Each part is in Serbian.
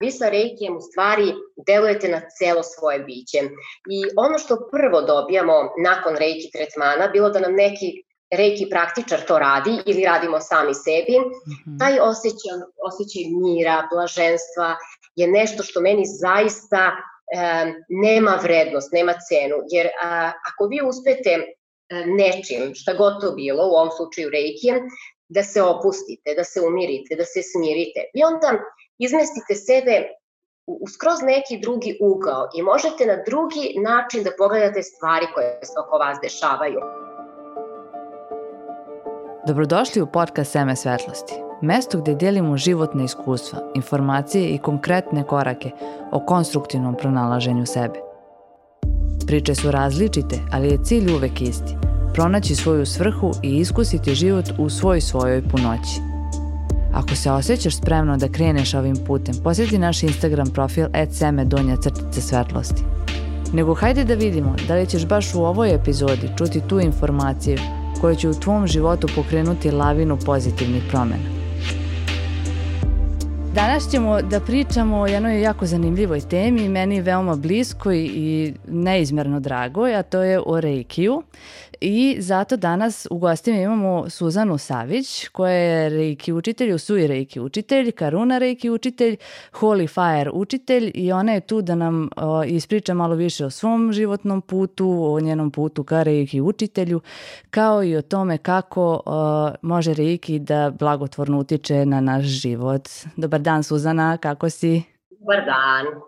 vi sa reikijem u stvari delujete na celo svoje biće. I ono što prvo dobijamo nakon reiki tretmana, bilo da nam neki reiki praktičar to radi ili radimo sami sebi, mm -hmm. taj osjećaj, osjećaj mira, blaženstva je nešto što meni zaista e, nema vrednost, nema cenu. Jer a, ako vi uspete e, nečim, šta god to bilo, u ovom slučaju reikijem, da se opustite, da se umirite, da se smirite. I onda izmestite sebe u skroz neki drugi ugao i možete na drugi način da pogledate stvari koje se oko vas dešavaju. Dobrodošli u podcast Seme svetlosti, mesto gde delimo životne iskustva, informacije i konkretne korake o konstruktivnom pronalaženju sebe. Priče su različite, ali je cilj uvek isti – pronaći svoju svrhu i iskusiti život u svoj svojoj punoći. Ako se osjećaš spremno da kreneš ovim putem, posjeti naš Instagram profil seme donja crtice svetlosti. Nego hajde da vidimo da li ćeš baš u ovoj epizodi čuti tu informaciju koja će u tvom životu pokrenuti lavinu pozitivnih promena. Danas ćemo da pričamo o jednoj jako zanimljivoj temi, meni veoma bliskoj i neizmerno dragoj, a to je o Reikiju. I zato danas u gostima imamo Suzanu Savić, koja je reiki učitelj, Usui reiki učitelj, Karuna reiki učitelj, Holy Fire učitelj i ona je tu da nam o, ispriča malo više o svom životnom putu, o njenom putu ka reiki učitelju, kao i o tome kako o, može reiki da blagotvorno utiče na naš život. Dobar dan Suzana, kako si? Dobar dan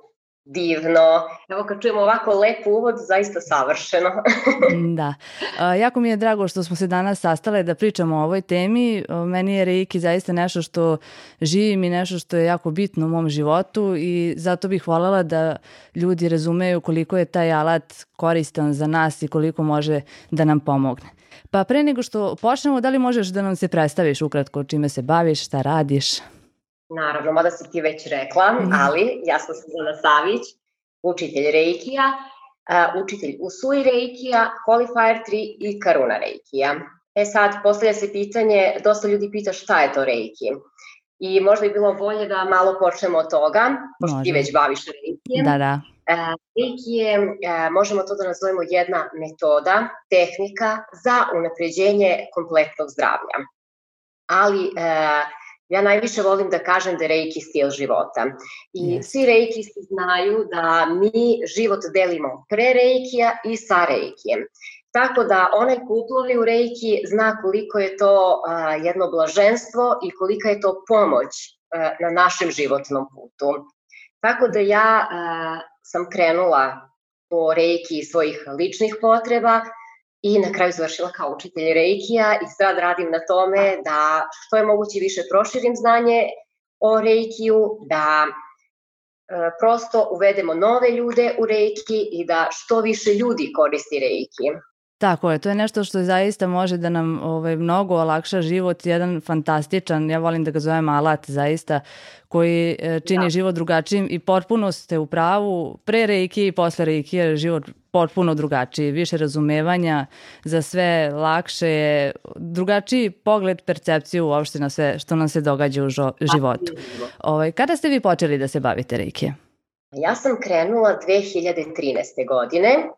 divno. Evo kad čujemo ovako lep uvod, zaista savršeno. da. A, jako mi je drago što smo se danas sastale da pričamo o ovoj temi. Meni je Reiki zaista nešto što živim i nešto što je jako bitno u mom životu i zato bih voljela da ljudi razumeju koliko je taj alat koristan za nas i koliko može da nam pomogne. Pa pre nego što počnemo, da li možeš da nam se predstaviš ukratko čime se baviš, šta radiš? Naravno, mada si ti već rekla, mhm. ali ja sam Suzana Savić, učitelj Reikija, uh, učitelj Usui Reikija, Qualifier 3 i Karuna Reikija. E sad, postavlja se pitanje, dosta ljudi pita šta je to Reiki. I možda bi bilo bolje da malo počnemo od toga, pošto Može. ti već baviš Reikijem. Da, da. Uh, Reiki je, uh, možemo to da nazovemo jedna metoda, tehnika za unapređenje kompletnog zdravlja. Ali uh, Ja najviše volim da kažem da je reiki stil života. I yes. svi reikisti znaju da mi život delimo pre reikija i sa reikijem. Tako da onaj ko uplovi u reiki zna koliko je to a, jedno blaženstvo i kolika je to pomoć a, na našem životnom putu. Tako da ja a, sam krenula po reiki svojih ličnih potreba, i na kraju završila kao učitelj Reikija i sad radim na tome da što je moguće više proširim znanje o Reikiju, da e, prosto uvedemo nove ljude u Reiki i da što više ljudi koristi Reiki. Tako je, to je nešto što zaista može da nam ovaj, mnogo olakša život, jedan fantastičan, ja volim da ga zovem alat zaista, koji e, čini da. život drugačijim i potpuno ste u pravu, pre reiki i posle reiki je život potpuno drugačiji, više razumevanja za sve, lakše je, drugačiji pogled, percepciju uopšte na sve što nam se događa u životu. Ovaj, kada ste vi počeli da se bavite reiki? Ja sam krenula 2013. godine,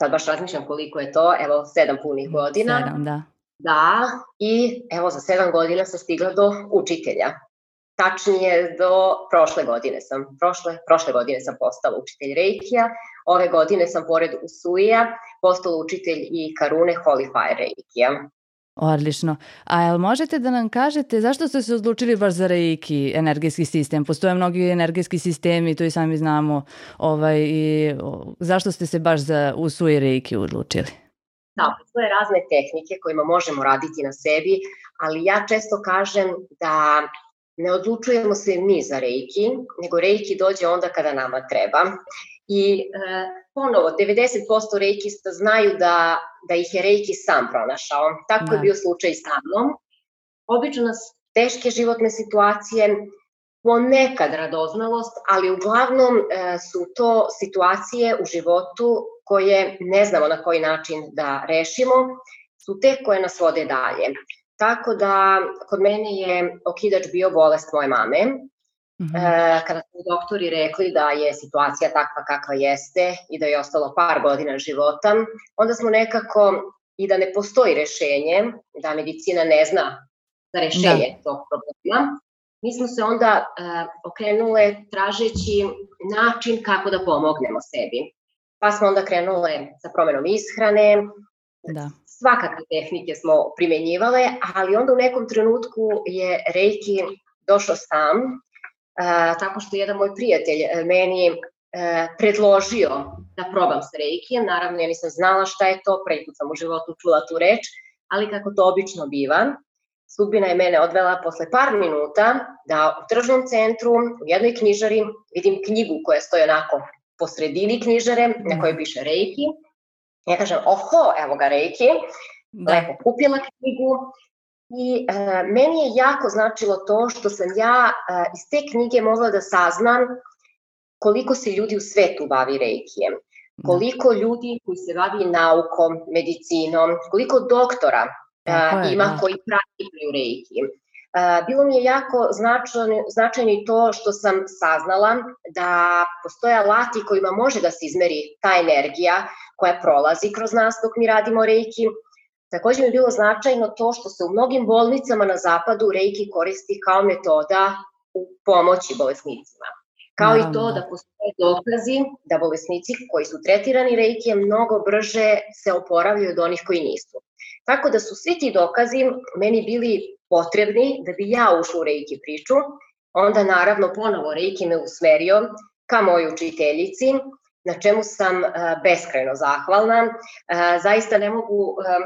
sad baš razmišljam koliko je to, evo sedam punih godina. Sedam, da. Da, i evo za sedam godina sam stigla do učitelja. Tačnije do prošle godine sam, prošle, prošle godine sam postala učitelj Reikija, ove godine sam pored Usuija postala učitelj i Karune Holy Fire Reikija. Odlično. A jel možete da nam kažete zašto ste se odlučili baš za reiki energetski sistem? Postoje mnogi energetski sistemi, to i sami znamo. Ovaj, i, zašto ste se baš za usuje reiki odlučili? Da, postoje razne tehnike kojima možemo raditi na sebi, ali ja često kažem da ne odlučujemo se mi za reiki, nego reiki dođe onda kada nama treba. I e, ponovo, 90% reikista znaju da, da ih je reiki sam pronašao. Tako da. je bio slučaj sa mnom. Obično nas teške životne situacije, ponekad radoznalost, ali uglavnom e, su to situacije u životu koje ne znamo na koji način da rešimo, su te koje nas vode dalje. Tako da kod mene je okidač bio bolest moje mame Mm -hmm. kada su doktori rekli da je situacija takva kakva jeste i da je ostalo par godina života, onda smo nekako i da ne postoji rešenje, da medicina ne zna za rešenje da. tog problema, mi smo se onda uh, okrenule tražeći način kako da pomognemo sebi. Pa smo onda krenule sa promenom ishrane, da. svakakve tehnike smo primenjivale, ali onda u nekom trenutku je Reiki došao sam, tako što jedan moj prijatelj uh, meni uh, predložio da probam sa Reikijem, naravno ja nisam znala šta je to, prvi put sam u životu čula tu reč, ali kako to obično biva, Sudbina je mene odvela posle par minuta da u tržnom centru, u jednoj knjižari, vidim knjigu koja stoji onako po sredini knjižare, na kojoj piše Reiki. Ja kažem, oho, evo ga Reiki. Da. Lepo kupila knjigu i e, meni je jako značilo to što sam ja e, iz te knjige mogla da saznam koliko se ljudi u svetu bavi Reikijem, da. koliko ljudi koji se bavi naukom, medicinom, koliko doktora je, ima da. koji praktikuju reiki. Bilo mi je jako značajno, značajno i to što sam saznala da postoje alati kojima može da se izmeri ta energija koja prolazi kroz nas dok mi radimo reiki. Takođe mi je bilo značajno to što se u mnogim bolnicama na zapadu reiki koristi kao metoda u pomoći bolesnicima. Kao i to da postoje dokazi da bolesnici koji su tretirani reikijem mnogo brže se oporavljaju od onih koji nisu. Tako da su svi ti dokazi meni bili potrebni da bi ja ušla u reiki priču. Onda naravno ponovo reiki me usmerio ka mojoj učiteljici, na čemu sam uh, beskrajno zahvalna. Uh, zaista ne mogu, uh,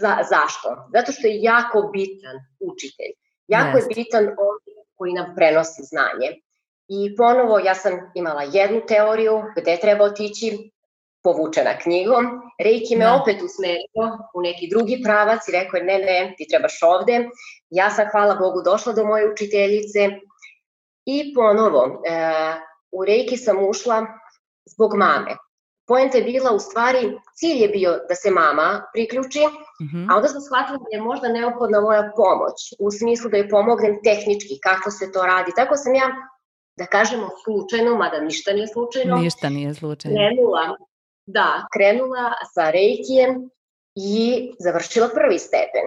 za, zašto? Zato što je jako bitan učitelj. Jako yes. je bitan on koji nam prenosi znanje. I ponovo ja sam imala jednu teoriju gde treba otići, povučena knjigom. Reiki me da. opet usmerio u neki drugi pravac i rekao je ne, ne, ti trebaš ovde. Ja sam, hvala Bogu, došla do moje učiteljice i ponovo e, u Reiki sam ušla zbog mame. Poenta je bila u stvari, cilj je bio da se mama priključi, mm -hmm. a onda sam shvatila da je možda neophodna moja pomoć, u smislu da joj pomognem tehnički, kako se to radi. Tako sam ja da kažemo slučajno, mada ništa nije slučajno. Ništa nije slučajno. Krenula Da, krenula sa reikijem i završila prvi stepen.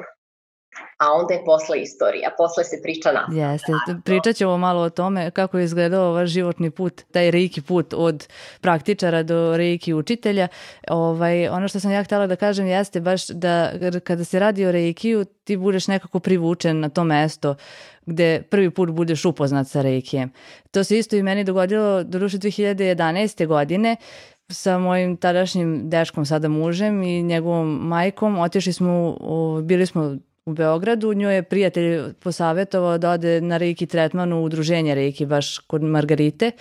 A onda je posle istorija, posle se priča na. Jeste, pričat ćemo malo o tome kako je izgledao vaš životni put, taj reiki put od praktičara do reiki učitelja. Ovaj, ono što sam ja htela da kažem jeste baš da kada se radi o reikiju ti budeš nekako privučen na to mesto gde prvi put budeš upoznat sa reikijem. To se isto i meni dogodilo do duše 2011. godine sa mojim tadašnjim dečkom, sada mužem i njegovom majkom. Otišli smo, bili smo u Beogradu, njoj je prijatelj posavetovao da ode na Reiki tretman u udruženje Reiki baš kod Margarite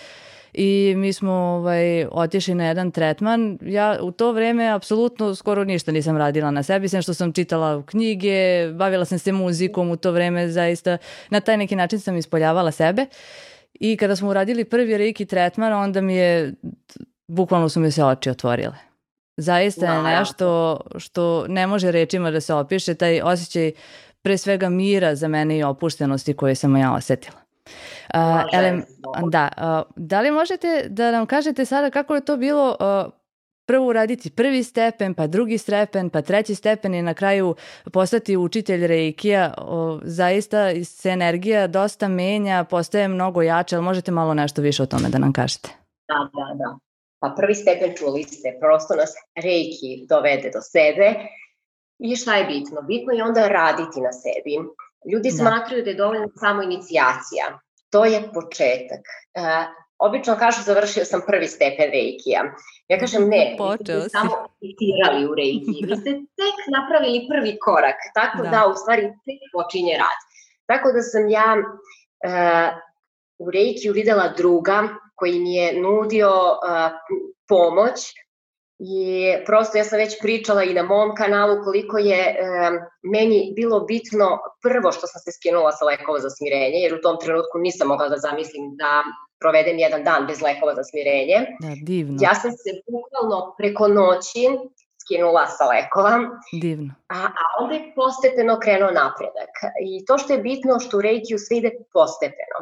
i mi smo ovaj, otišli na jedan tretman. Ja u to vreme apsolutno skoro ništa nisam radila na sebi, sem što sam čitala knjige, bavila sam se muzikom u to vreme, zaista na taj neki način sam ispoljavala sebe. I kada smo uradili prvi reiki tretman, onda mi je bukvalno su mi se oči otvorile. Zaista je nešto što ne može rečima da se opiše, taj osjećaj pre svega mira za mene i opuštenosti koje sam ja osetila. Uh, Elem, da, uh, da li možete da nam kažete sada kako je to bilo uh, prvo uraditi prvi stepen, pa drugi stepen, pa treći stepen i na kraju postati učitelj reikija, o, zaista se energija dosta menja, postaje mnogo jača, ali možete malo nešto više o tome da nam kažete? Da, da, da. Pa prvi stepen čuli ste, prosto nas reiki dovede do sebe i šta je bitno? Bitno je onda raditi na sebi. Ljudi da. smatraju da je dovoljna samo inicijacija. To je početak. Uh, obično kažu završio sam prvi stepen reikija. Ja kažem ne, vi ste samo citirali u reiki. Vi ste tek napravili prvi korak. Tako da, da u stvari tek počinje rad. Tako da sam ja uh, u reikiju videla druga koji mi je nudio uh, pomoć i prosto ja sam već pričala i na mom kanalu koliko je um, meni bilo bitno prvo što sam se skinula sa lekova za smirenje, jer u tom trenutku nisam mogla da zamislim da provedem jedan dan bez lekova za smirenje. Da, divno. Ja sam se bukvalno preko noći skinula sa lekova. Divno. A, a onda je postepeno krenuo napredak. I to što je bitno što u Reikiju sve ide postepeno.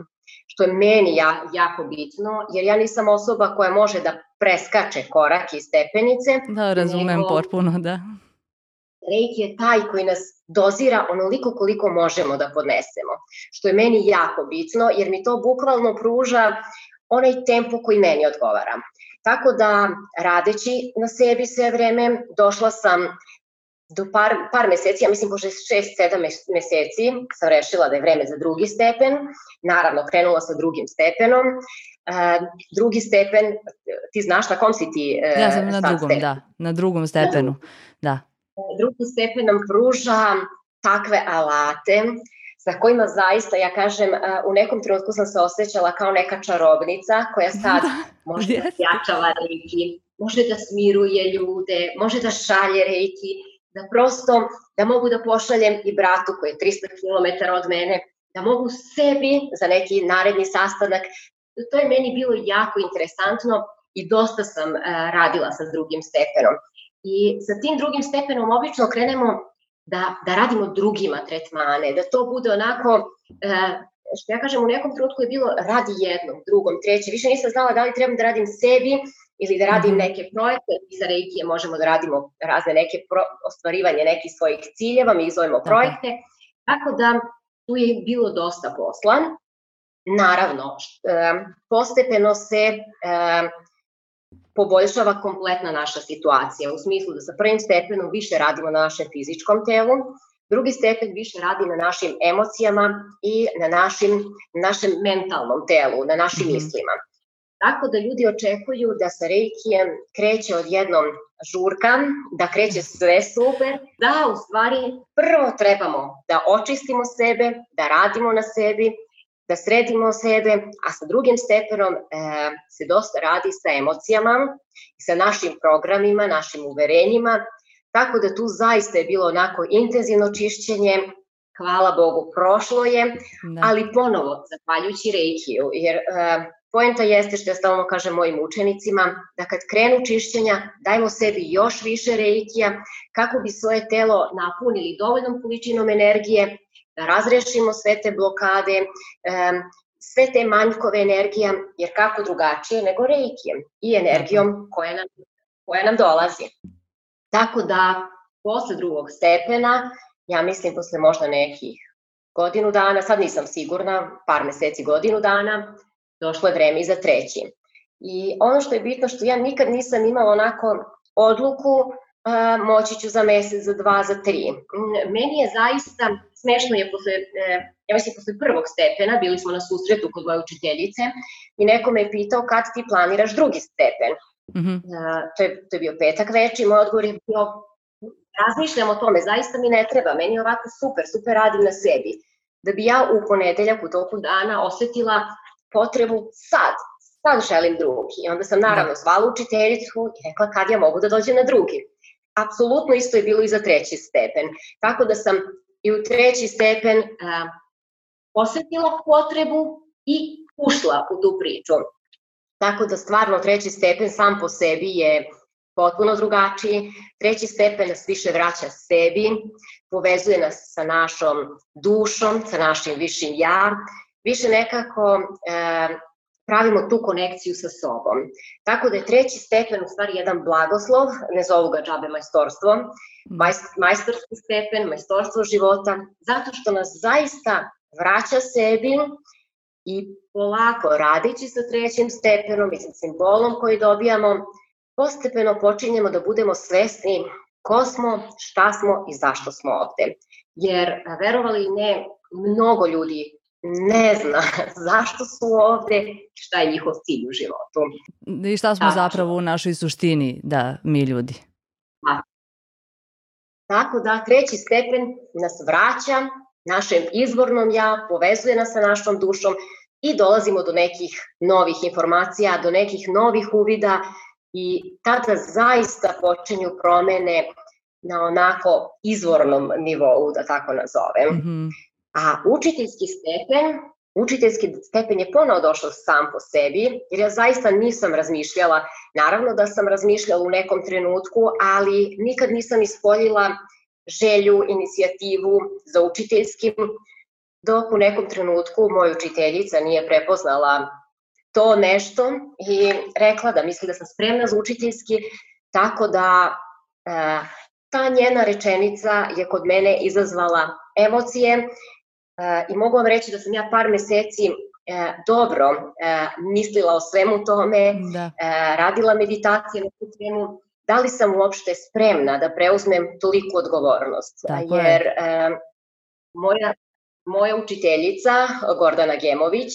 Što je meni ja, jako bitno, jer ja nisam osoba koja može da preskače korak i stepenice. Da, razumem nego, potpuno, da. Reiki je taj koji nas dozira onoliko koliko možemo da podnesemo, što je meni jako bitno, jer mi to bukvalno pruža onaj tempo koji meni odgovara. Tako da, radeći na sebi sve vreme, došla sam do par, par meseci, ja mislim možda 6-7 meseci, sam rešila da je vreme za drugi stepen. Naravno, krenula sa drugim stepenom. Uh, drugi stepen, ti znaš na kom si ti uh, Ja sam na drugom, stepen? da, na drugom stepenu, da. Drugi stepen nam pruža takve alate sa kojima zaista, ja kažem, u nekom trenutku sam se osjećala kao neka čarobnica koja sad da, može yes. da jačava reiki, može da smiruje ljude, može da šalje reiki, da prosto, da mogu da pošaljem i bratu koji je 300 km od mene, da mogu sebi za neki naredni sastanak, to je meni bilo jako interesantno i dosta sam uh, radila sa drugim stepenom. I sa tim drugim stepenom obično krenemo da, da radimo drugima tretmane, da to bude onako, uh, što ja kažem, u nekom trenutku je bilo radi jednom, drugom, trećem, više nisam znala da li trebam da radim sebi ili da radim mhm. neke projekte, i za reikije možemo da radimo razne neke pro, ostvarivanje nekih svojih ciljeva, mi izvojimo projekte, tako da tu je bilo dosta posla. Naravno, postepeno se poboljšava kompletna naša situacija, u smislu da sa prvim stepenom više radimo na našem fizičkom telu, drugi stepen više radi na našim emocijama i na našim, našem mentalnom telu, na našim mm -hmm. mislima. Tako da ljudi očekuju da sa reikijem kreće odjednom žurka, da kreće sve super, da u stvari prvo trebamo da očistimo sebe, da radimo na sebi, da sredimo sebe, a sa drugim stepenom e, se dosta radi sa emocijama, sa našim programima, našim uverenjima, tako da tu zaista je bilo onako intenzivno čišćenje, hvala Bogu, prošlo je, da. ali ponovo, zahvaljujući reikiju, jer e, Poenta jeste što ja stalno kažem mojim učenicima, da kad krenu čišćenja, dajmo sebi još više reikija kako bi svoje telo napunili dovoljnom količinom energije, da razrešimo sve te blokade, sve te manjkove energija, jer kako drugačije nego reikijem i energijom koja nam, koja nam dolazi. Tako da, posle drugog stepena, ja mislim posle možda nekih godinu dana, sad nisam sigurna, par meseci, godinu dana, došlo je vreme i za treći. I ono što je bitno što ja nikad nisam imala onako odluku a, moći ću za mesec, za dva, za tri. Meni je zaista smešno je posle, e, ja mislim posle prvog stepena, bili smo na susretu kod moje učiteljice i neko me je pitao kad ti planiraš drugi stepen. Mm -hmm. a, to, je, to je bio petak več i moj odgovor je bio razmišljam o tome, zaista mi ne treba, meni je ovako super, super radim na sebi. Da bi ja u ponedeljak u toku dana osetila potrebu sad, sad želim drugi. I onda sam naravno da. zvala učiteljicu i rekla kad ja mogu da dođem na drugi. Apsolutno isto je bilo i za treći stepen. Tako da sam i u treći stepen a, osetila potrebu i ušla u tu priču. Tako da stvarno treći stepen sam po sebi je potpuno drugačiji. Treći stepen nas više vraća sebi, povezuje nas sa našom dušom, sa našim višim ja, više nekako e, pravimo tu konekciju sa sobom. Tako da je treći stepen u stvari jedan blagoslov, ne zovu ga džabe majstorstvo, majstorski stepen, majstorstvo života, zato što nas zaista vraća sebi i polako radići sa trećim stepenom i sa simbolom koji dobijamo, postepeno počinjemo da budemo svesni ko smo, šta smo i zašto smo ovde. Jer, verovali ne, mnogo ljudi ne zna zašto su ovde, šta je njihov cilj u životu. I šta smo Tačno. zapravo u našoj suštini, da, mi ljudi. Da. Tako da, treći stepen nas vraća našem izvornom ja, povezuje nas sa našom dušom i dolazimo do nekih novih informacija, do nekih novih uvida i tada zaista počinju promene na onako izvornom nivou, da tako nazovem. Mm -hmm. A učiteljski stepen, učiteljski stepen je ponovo došao sam po sebi, jer ja zaista nisam razmišljala, naravno da sam razmišljala u nekom trenutku, ali nikad nisam ispoljila želju, inicijativu za učiteljskim, dok u nekom trenutku moja učiteljica nije prepoznala to nešto i rekla da misli da sam spremna za učiteljski, tako da e, ta njena rečenica je kod mene izazvala emocije i mogu vam reći da sam ja par meseci e, dobro e, mislila o svemu tome, da. e, radila meditacije na tu temu, da li sam uopšte spremna da preuzmem toliku odgovornost. Tako Jer je. e, moja, moja učiteljica, Gordana Gemović,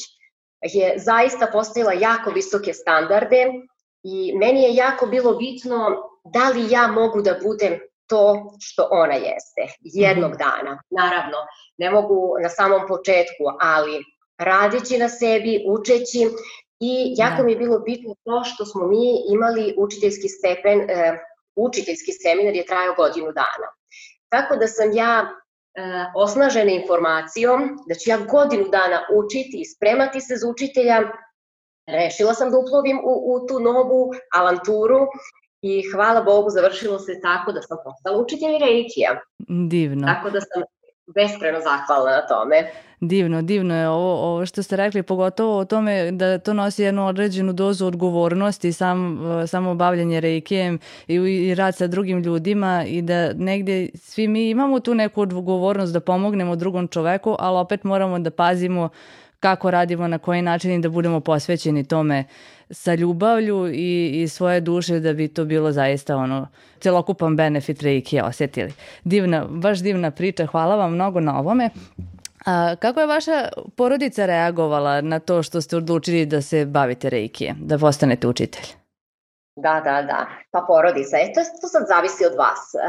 je zaista postavila jako visoke standarde i meni je jako bilo bitno da li ja mogu da budem to što ona jeste jednog mhm. dana. Naravno, ne mogu na samom početku, ali radeći na sebi, učeći i jako da. mi je bilo bitno to što smo mi imali učiteljski stepen, e, učiteljski seminar je trajao godinu dana. Tako da sam ja e, osnažena informacijom da ću ja godinu dana učiti i spremati se za učitelja, rešila sam da uplovim u, u tu novu avanturu i hvala Bogu završilo se tako da sam postala učitelj reikija. Divno. Tako da sam beskreno zahvalna na tome. Divno, divno je ovo, ovo što ste rekli, pogotovo o tome da to nosi jednu određenu dozu odgovornosti, sam, samo bavljanje reikijem i, i rad sa drugim ljudima i da negde svi mi imamo tu neku odgovornost da pomognemo drugom čoveku, ali opet moramo da pazimo kako radimo, na koji način i da budemo posvećeni tome sa ljubavlju i, i svoje duše da bi to bilo zaista ono celokupan benefit reiki osetili. Divna, baš divna priča, hvala vam mnogo na ovome. A, kako je vaša porodica reagovala na to što ste odlučili da se bavite reikije, da postanete učitelj? Da, da, da. Pa porodica, e, to, to sad zavisi od vas. E,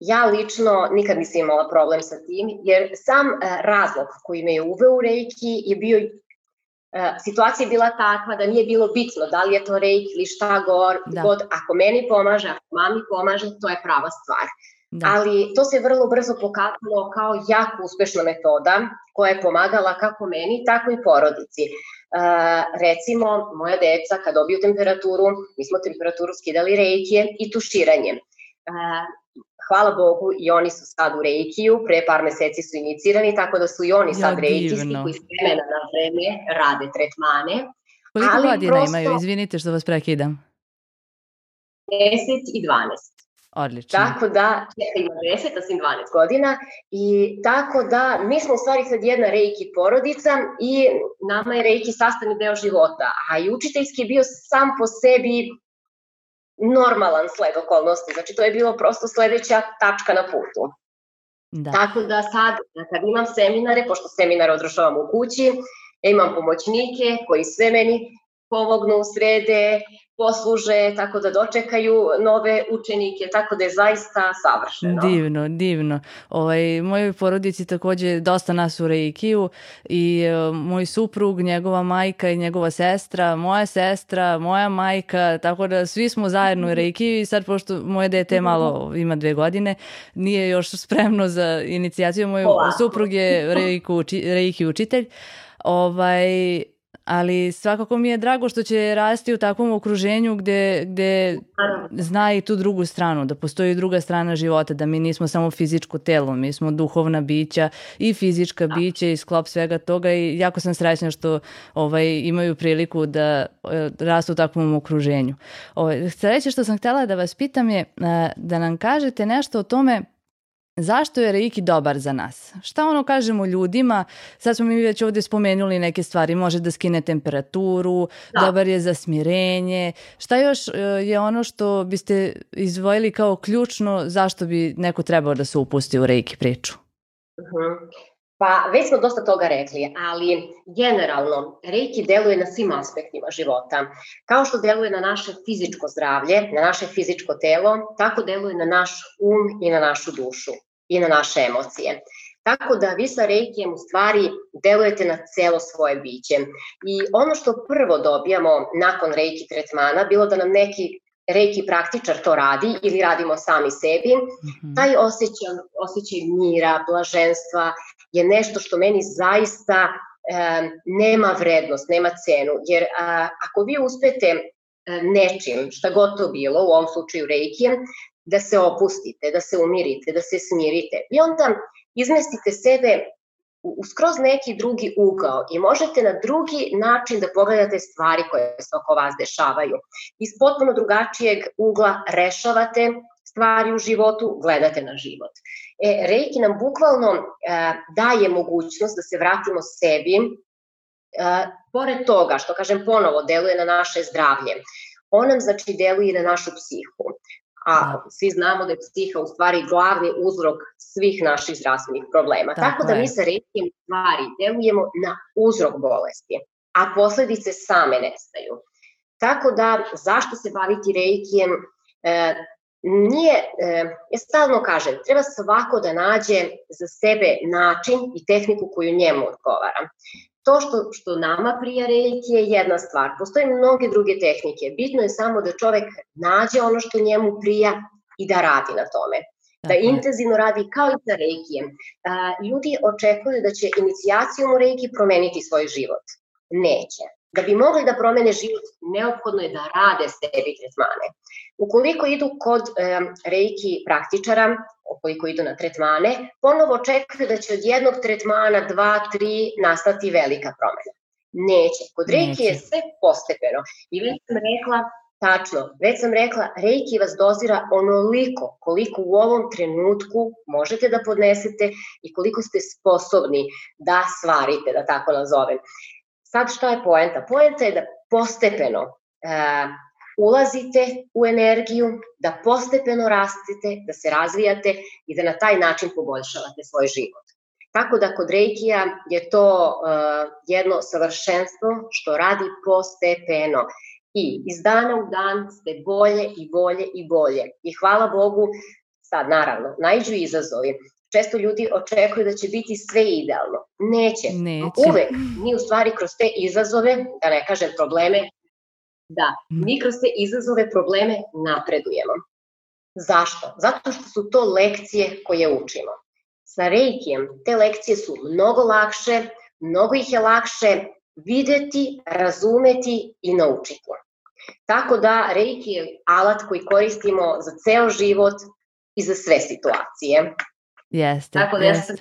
ja lično nikad nisam imala problem sa tim, jer sam e, razlog koji me je uveo u reiki je bio situacija je bila takva da nije bilo bitno da li je to reiki ili šta god, da. god ako meni pomaže, ako mami pomaže, to je prava stvar. Da. Ali to se vrlo brzo pokazalo kao jako uspešna metoda koja je pomagala kako meni, tako i porodici. E, recimo, moja deca kad dobiju temperaturu, mi smo temperaturu skidali reikije i tuširanje. E, hvala Bogu i oni su sad u reikiju, pre par meseci su inicirani, tako da su i oni sad ja, reikisti koji s vremena na vreme rade tretmane. Koliko ali godina prosto... imaju? Izvinite što vas prekidam. 10 i 12. Odlično. Tako da, čeka ima 10, a sam 12 godina i tako da mi smo u stvari sad jedna reiki porodica i nama je reiki sastavni deo života, a i učiteljski je bio sam po sebi normalan sled okolnosti, znači to je bilo prosto sledeća tačka na putu. Da. Tako da sad, kad imam seminare, pošto seminare održavam u kući, imam pomoćnike koji sve meni pomognu, srede, posluže, tako da dočekaju nove učenike, tako da je zaista savršeno. Divno, divno. Ovaj, mojoj porodici takođe dosta nas u Reikiju i uh, moj suprug, njegova majka i njegova sestra, moja sestra, moja majka, tako da svi smo zajedno u Reikiju i sad pošto moje dete malo ima dve godine, nije još spremno za inicijaciju, moj Hvala. suprug je Reiki, uči, Reiki učitelj, ovaj, ali svakako mi je drago što će rasti u takvom okruženju gde, gde zna i tu drugu stranu, da postoji druga strana života, da mi nismo samo fizičko telo, mi smo duhovna bića i fizička da. bića i sklop svega toga i jako sam srećna što ovaj, imaju priliku da e, rastu u takvom okruženju. Ovaj, sledeće što sam htela da vas pitam je da nam kažete nešto o tome Zašto je Reiki dobar za nas? Šta ono kažemo ljudima? Sad smo mi već ovde spomenuli neke stvari. Može da skine temperaturu, da. dobar je za smirenje. Šta još e, je ono što biste izvojili kao ključno zašto bi neko trebao da se upusti u Reiki priču? Uh mhm. -huh. Pa već smo dosta toga rekli, ali generalno Reiki deluje na svim aspektima života. Kao što deluje na naše fizičko zdravlje, na naše fizičko telo, tako deluje na naš um i na našu dušu i na naše emocije. Tako da vi sa reikijem u stvari delujete na celo svoje biće. I ono što prvo dobijamo nakon reiki tretmana, bilo da nam neki reiki praktičar to radi ili radimo sami sebi, mm -hmm. taj osjećaj, osjećaj mira, blaženstva je nešto što meni zaista e, nema vrednost, nema cenu. Jer a, ako vi uspete nečim, šta god to bilo, u ovom slučaju reikijem, da se opustite, da se umirite, da se smirite. I onda izmestite sebe u skroz neki drugi ugao i možete na drugi način da pogledate stvari koje se oko vas dešavaju. Iz potpuno drugačijeg ugla rešavate stvari u životu, gledate na život. E, Reiki nam bukvalno e, daje mogućnost da se vratimo sebi, e, pored toga, što kažem ponovo, deluje na naše zdravlje, on nam znači deluje i na našu psihu a da. svi znamo da je psiha u stvari glavni uzrok svih naših zdravstvenih problema. Tako, Tako da je. mi sa rekijem stvari delujemo na uzrok bolesti, a posledice same nestaju. Tako da, zašto se baviti reikijem? E, nije, e, ja stalno kažem, treba svako da nađe za sebe način i tehniku koju njemu odgovara. To što, što nama prija reiki je jedna stvar. Postoje mnoge druge tehnike. Bitno je samo da čovek nađe ono što njemu prija i da radi na tome. Da Tako intenzivno radi kao i sa reikijem. Ljudi očekuju da će inicijacijom u reiki promeniti svoj život. Neće. Da bi mogli da promene život, neophodno je da rade sebi tretmane. Ukoliko idu kod e, reiki praktičara, ukoliko idu na tretmane, ponovo očekuju da će od jednog tretmana, dva, tri, nastati velika promena. Neće. Kod reiki je sve postepeno. I već sam rekla, tačno, već sam rekla, reiki vas dozira onoliko koliko u ovom trenutku možete da podnesete i koliko ste sposobni da svarite, da tako nazovem. Sad šta je poenta? Poenta je da postepeno uh, ulazite u energiju, da postepeno rastete, da se razvijate i da na taj način poboljšavate svoj život. Tako da kod Reikija je to uh, jedno savršenstvo što radi postepeno i iz dana u dan ste bolje i bolje i bolje. I hvala Bogu, sad naravno, najđu izazovi. Često ljudi očekuju da će biti sve idealno. Neće. Neće. Uvek mi u stvari kroz te izazove, da ne kažem probleme, da mi kroz te izazove probleme napredujemo. Zašto? Zato što su to lekcije koje učimo. Sa reikijem te lekcije su mnogo lakše, mnogo ih je lakše videti, razumeti i naučiti. Tako da reiki je alat koji koristimo za ceo život i za sve situacije. Jeste. Tako da ja sam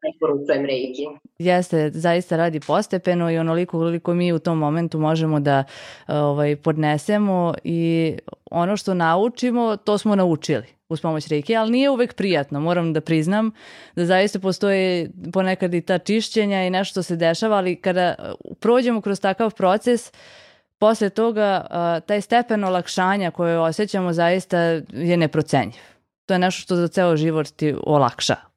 preporučujem reiki. Jeste, zaista radi postepeno i onoliko koliko mi u tom momentu možemo da ovaj, podnesemo i ono što naučimo, to smo naučili uz pomoć reiki, ali nije uvek prijatno, moram da priznam da zaista postoje ponekad i ta čišćenja i nešto se dešava, ali kada prođemo kroz takav proces, posle toga taj stepen olakšanja koje osjećamo zaista je neprocenjiv. To je nešto što za ceo život ti olakša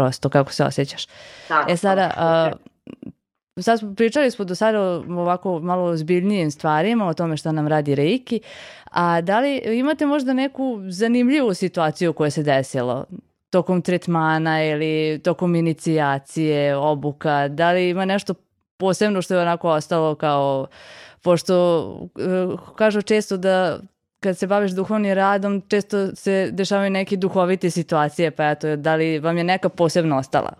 prosto kako se osjećaš. Tako, e sada, a, sad smo, pričali smo do sada o ovako malo zbiljnijim stvarima, o tome šta nam radi Reiki, a da li imate možda neku zanimljivu situaciju koja se desilo tokom tretmana ili tokom inicijacije, obuka, da li ima nešto posebno što je onako ostalo kao, pošto uh, kažu često da kad se baviš duhovnim radom, često se dešavaju neke duhovite situacije, pa eto, da li vam je neka posebno ostala?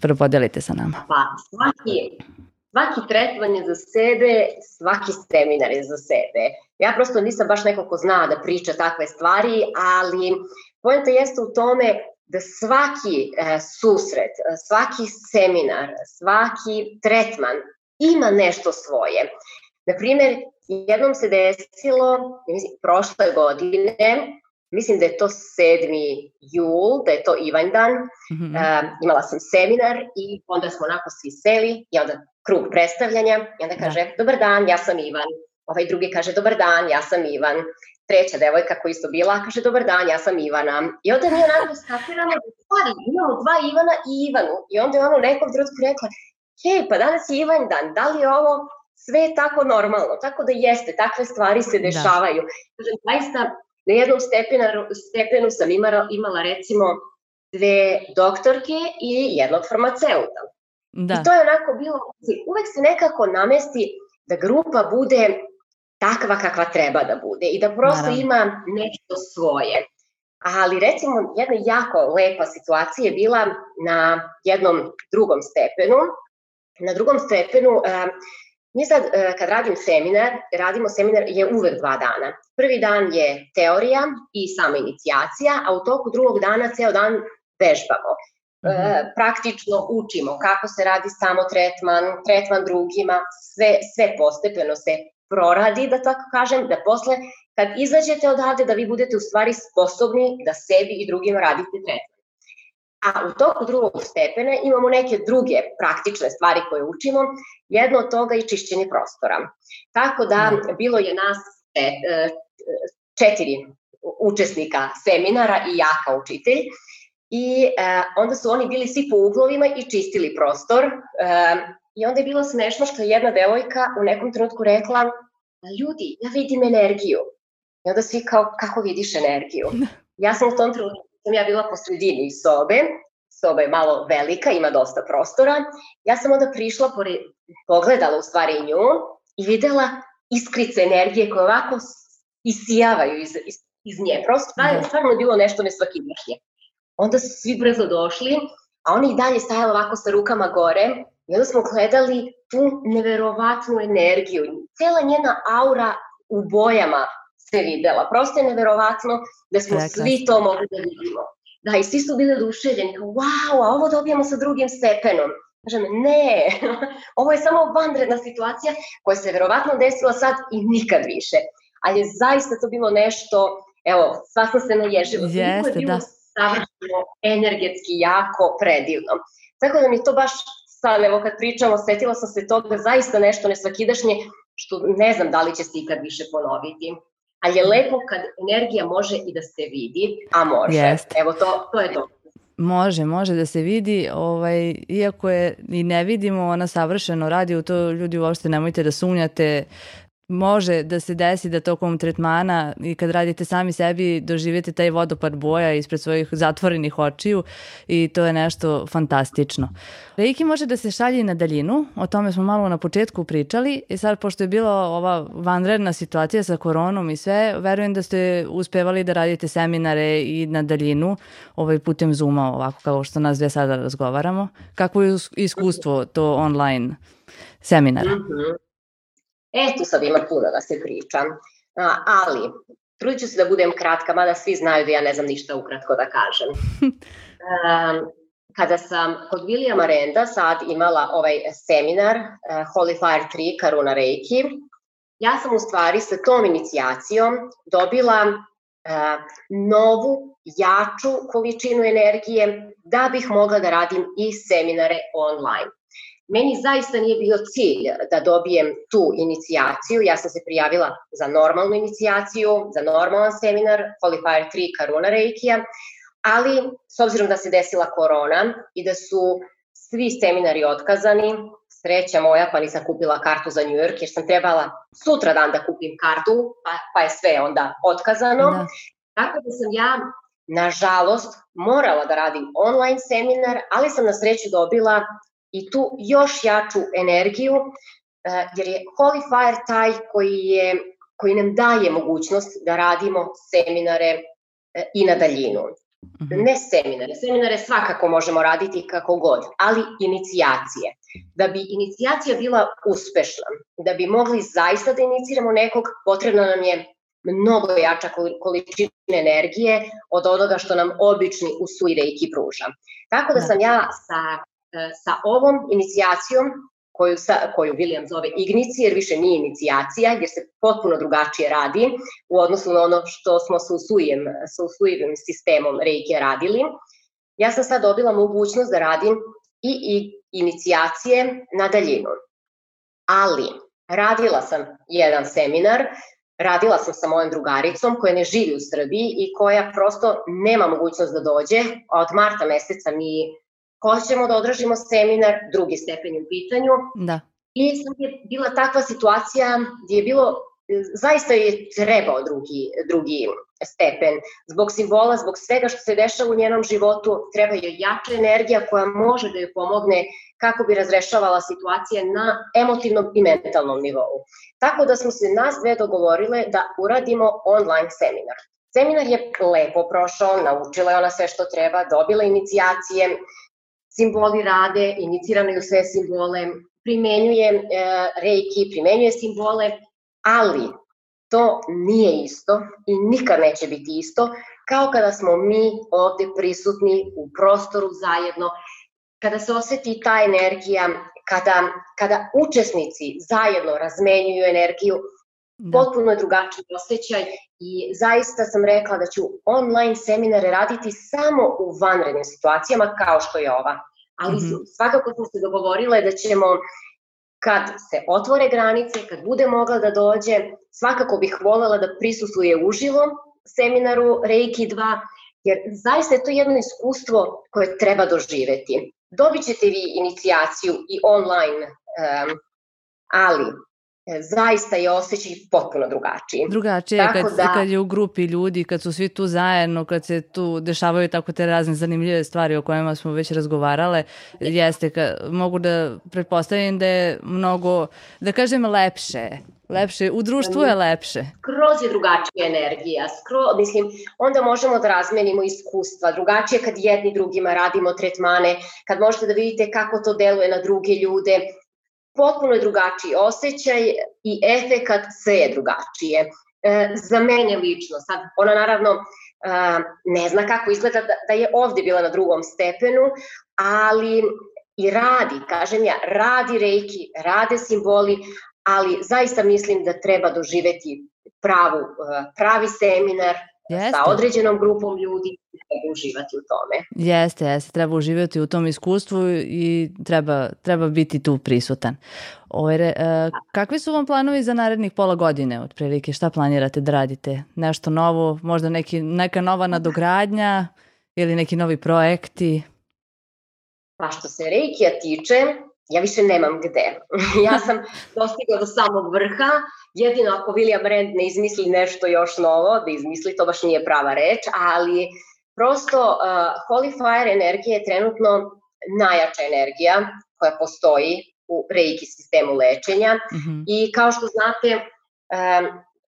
Prvo podelite sa nama. Pa, svaki, svaki tretman je za sebe, svaki seminar je za sebe. Ja prosto nisam baš neko ko zna da priča takve stvari, ali pojenta jeste u tome da svaki e, susret, svaki seminar, svaki tretman ima nešto svoje. Na primer, jednom se desilo, mislim, prošle godine, mislim da je to 7. jul, da je to Ivanjdan, mm -hmm. uh, imala sam seminar i onda smo onako svi seli i onda krug predstavljanja i onda kaže, da. dobar dan, ja sam Ivan. Ovaj drugi kaže, dobar dan, ja sam Ivan. Treća devojka koja isto bila, kaže, dobar dan, ja sam Ivana. I onda mi onako skapiramo da stvari, imamo dva Ivana i Ivanu. I onda je ono nekom trenutku rekla, hej, pa danas je Ivan dan, da li je ovo sve je tako normalno, tako da jeste, takve stvari se da. dešavaju. Da. Kažem, zaista, na jednom stepenu, stepenu sam imala, imala recimo dve doktorke i jednog farmaceuta. Da. I to je onako bilo, uvek se nekako namesti da grupa bude takva kakva treba da bude i da prosto Naravno. ima nešto svoje. Ali recimo jedna jako lepa situacija je bila na jednom drugom stepenu. Na drugom stepenu Mi sad, e, kad radim seminar, radimo seminar je uvek dva dana. Prvi dan je teorija i sama inicijacija, a u toku drugog dana ceo dan vežbamo. -hmm. praktično učimo kako se radi samo tretman, tretman drugima, sve, sve postepeno se proradi, da tako kažem, da posle kad izađete odavde da vi budete u stvari sposobni da sebi i drugima radite tretman. A u toku drugog stepena imamo neke druge praktične stvari koje učimo, jedno od toga je čišćenje prostora. Tako da mhm. bilo je nas e, četiri učesnika seminara i ja kao učitelj i e, onda su oni bili svi po uglovima i čistili prostor e, i onda je bilo smešno što je jedna devojka u nekom trenutku rekla ljudi, ja vidim energiju. I onda svi kao, kako vidiš energiju? Ja sam u tom trenutku, sam ja bila po sredini sobe, soba je malo velika, ima dosta prostora. Ja sam onda prišla, pored, pogledala u stvari nju i videla iskrice energije koje ovako isijavaju iz, iz, iz nje. Prosto stvarno, da. stvarno je bilo nešto nesvakidašnje. Onda su svi brzo došli, a oni i dalje stajali ovako sa rukama gore i onda smo gledali tu neverovatnu energiju. Cela njena aura u bojama se videla. Prosto je neverovatno da smo Rekla. svi to mogli da vidimo. Da, i svi su bili oduševljeni. Wow, a ovo dobijamo sa drugim stepenom. Kažem, ne, ovo je samo vanredna situacija koja se verovatno desila sad i nikad više. Ali je zaista to bilo nešto, evo, sva sam se naježila. Jeste, je bilo da. savršeno, energetski, jako, predivno. Tako da mi to baš sad, evo kad pričamo, setila sam se toga zaista nešto nesvakidašnje, što ne znam da li će se ikad više ponoviti ali je lepo kad energija može i da se vidi, a može. Jest. Evo to, to je to. Može, može da se vidi, ovaj, iako je i ne vidimo, ona savršeno radi, u to ljudi uopšte nemojte da sumnjate, može da se desi da tokom tretmana i kad radite sami sebi doživite taj vodopad boja ispred svojih zatvorenih očiju i to je nešto fantastično. Reiki može da se šalje na daljinu, o tome smo malo na početku pričali i sad pošto je bila ova vanredna situacija sa koronom i sve, verujem da ste uspevali da radite seminare i na daljinu ovaj putem Zuma ovako kao što nas dve sada razgovaramo. Kako je iskustvo to online seminara? Mm -hmm. E, tu sad ima puno da se priča. A, ali, trudit ću se da budem kratka, mada svi znaju da ja ne znam ništa ukratko da kažem. Kada sam kod Williama Renda sad imala ovaj seminar uh, Holy Fire 3 Karuna Reiki, ja sam u stvari sa tom inicijacijom dobila uh, novu, jaču količinu energije da bih mogla da radim i seminare online. Meni zaista nije bio cilj da dobijem tu inicijaciju, ja sam se prijavila za normalnu inicijaciju, za normalan seminar Fire 3 Karuna Reikija, ali s obzirom da se desila korona i da su svi seminari otkazani, sreća moja pa nisam kupila kartu za New York jer sam trebala sutra dan da kupim kartu, pa, pa je sve onda otkazano. Da. Tako da sam ja nažalost morala da radim online seminar, ali sam na sreću dobila i tu još jaču energiju, e, jer je Holy Fire taj koji, je, koji nam daje mogućnost da radimo seminare e, i na daljinu. Mhm. Ne seminare, seminare svakako možemo raditi kako god, ali inicijacije. Da bi inicijacija bila uspešna, da bi mogli zaista da iniciramo nekog, potrebno nam je mnogo jača količina energije od onoga što nam obični usui reiki pruža. Tako da, da sam ja sa sa ovom inicijacijom koju, sa, koju William zove ignici, jer više nije inicijacija, jer se potpuno drugačije radi u odnosu na ono što smo sa usujem, sa usujevim sistemom Reiki radili. Ja sam sad dobila mogućnost da radim i, i inicijacije na daljinu. Ali, radila sam jedan seminar, radila sam sa mojom drugaricom koja ne živi u Srbiji i koja prosto nema mogućnost da dođe. Od marta meseca mi hoćemo da odražimo seminar, drugi stepen u pitanju. Da. I sad je bila takva situacija gdje je bilo, zaista je trebao drugi, drugi stepen. Zbog simbola, zbog svega što se dešava u njenom životu, treba joj jača energija koja može da joj pomogne kako bi razrešavala situacije na emotivnom i mentalnom nivou. Tako da smo se nas dve dogovorile da uradimo online seminar. Seminar je lepo prošao, naučila je ona sve što treba, dobila inicijacije, simboli rade, inicirane u sve simbole, primenjuje e, reiki, primenjuje simbole, ali to nije isto i nikad neće biti isto kao kada smo mi ovde prisutni u prostoru zajedno, kada se oseti ta energija, kada, kada učesnici zajedno razmenjuju energiju, da. potpuno je drugačiji osjećaj i zaista sam rekla da ću online seminare raditi samo u vanrednim situacijama kao što je ova. Ali mm -hmm. svakako smo se dogovorile da ćemo kad se otvore granice, kad bude mogla da dođe, svakako bih volela da prisustvuje uživo seminaru Reiki 2, jer zaista je to jedno iskustvo koje treba doživeti. Dobit ćete vi inicijaciju i online, um, ali zaista je osjećaj potpuno drugačiji. Drugačije tako kad, da, kad je u grupi ljudi, kad su svi tu zajedno, kad se tu dešavaju tako te razne zanimljive stvari o kojima smo već razgovarale, jeste, ka, mogu da pretpostavim da je mnogo, da kažem, lepše lepše, u društvu je lepše. Skroz je drugačija energija, skro, mislim, onda možemo da razmenimo iskustva, drugačije kad jedni drugima radimo tretmane, kad možete da vidite kako to deluje na druge ljude, potpuno je drugačiji osjećaj i efekat sve je drugačije. E, za mene lično, sad ona naravno e, ne zna kako izgleda da, da je ovde bila na drugom stepenu, ali i radi, kažem ja, radi reiki, rade simboli, ali zaista mislim da treba doživeti pravu, e, pravi seminar, Jeste. sa određenom grupom ljudi treba uživati u tome. Jeste, jeste, treba uživati u tom iskustvu i treba, treba biti tu prisutan. Ove, uh, kakvi su vam planovi za narednih pola godine otprilike? Šta planirate da radite? Nešto novo, možda neki, neka nova nadogradnja ili neki novi projekti? Pa što se Reikija tiče, ja više nemam gde. ja sam dostigla do samog vrha, jedino ako William Rand ne izmisli nešto još novo, da izmisli, to baš nije prava reč, ali prosto uh, Holy Fire energija je trenutno najjača energija koja postoji u reiki sistemu lečenja mm -hmm. i kao što znate, um,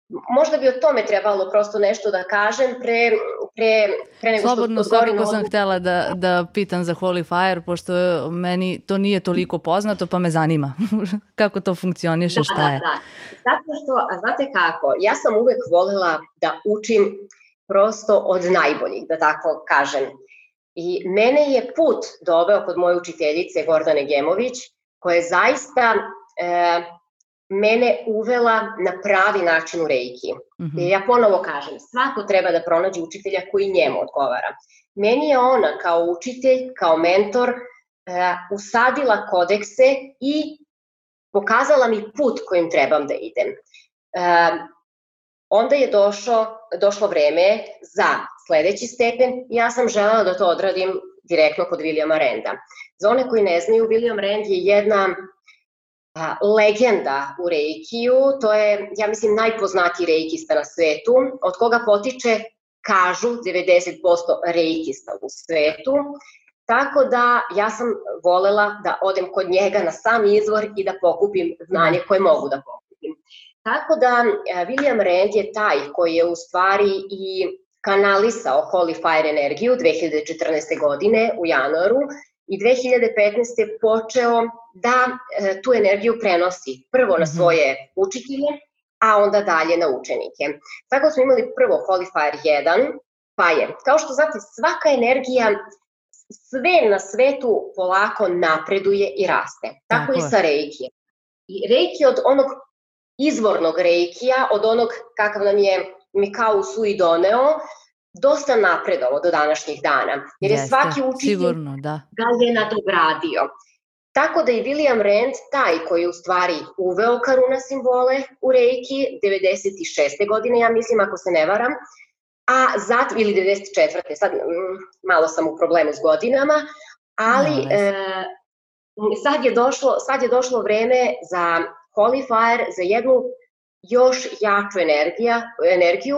možda bi o tome trebalo prosto nešto da kažem pre, pre, pre nego Slobodno, što svakako sam htela da, da pitam za Holy Fire, pošto meni to nije toliko poznato, pa me zanima kako to funkcioniše, da, šta je. Da, da. Zato što, a znate kako, ja sam uvek volela da učim prosto od najboljih, da tako kažem. I mene je put doveo kod moje učiteljice Gordane Gemović, koja je zaista e, mene uvela na pravi način u reiki. Mm -hmm. Ja ponovo kažem, svako treba da pronađe učitelja koji njemu odgovara. Meni je ona kao učitelj, kao mentor, uh, usadila kodekse i pokazala mi put kojim trebam da idem. Uh, onda je došlo, došlo vreme za sledeći stepen i ja sam želela da to odradim direktno kod Williama Renda. Za one koji ne znaju, William Rend je jedna legenda u reikiju, to je, ja mislim, najpoznatiji reikista na svetu, od koga potiče, kažu, 90% reikista u svetu, Tako da ja sam volela da odem kod njega na sam izvor i da pokupim znanje koje mogu da pokupim. Tako da William Rand je taj koji je u stvari i kanalisao Holy Fire energiju 2014. godine u januaru i 2015. počeo da e, tu energiju prenosi prvo na mhm. svoje učitelje, a onda dalje na učenike. Tako smo imali prvo Holy Fire 1, pa je, kao što znate, svaka energija sve na svetu polako napreduje i raste. Tako, Tako i sa Reiki. I Reiki od onog izvornog Reikija, od onog kakav nam je Mikao Sui doneo, dosta napredovo do današnjih dana, jer je Jeste, svaki učitelj sigurno, da. ga je nadogradio. Tako da je William Rand taj koji je u stvari uveo karuna simbole u Reiki 96. godine, ja mislim, ako se ne varam, a zatim, ili 94. sad mm, malo sam u problemu s godinama, ali no, e, sad, je došlo, sad je došlo vreme za Holy Fire, za jednu još jaču energija, energiju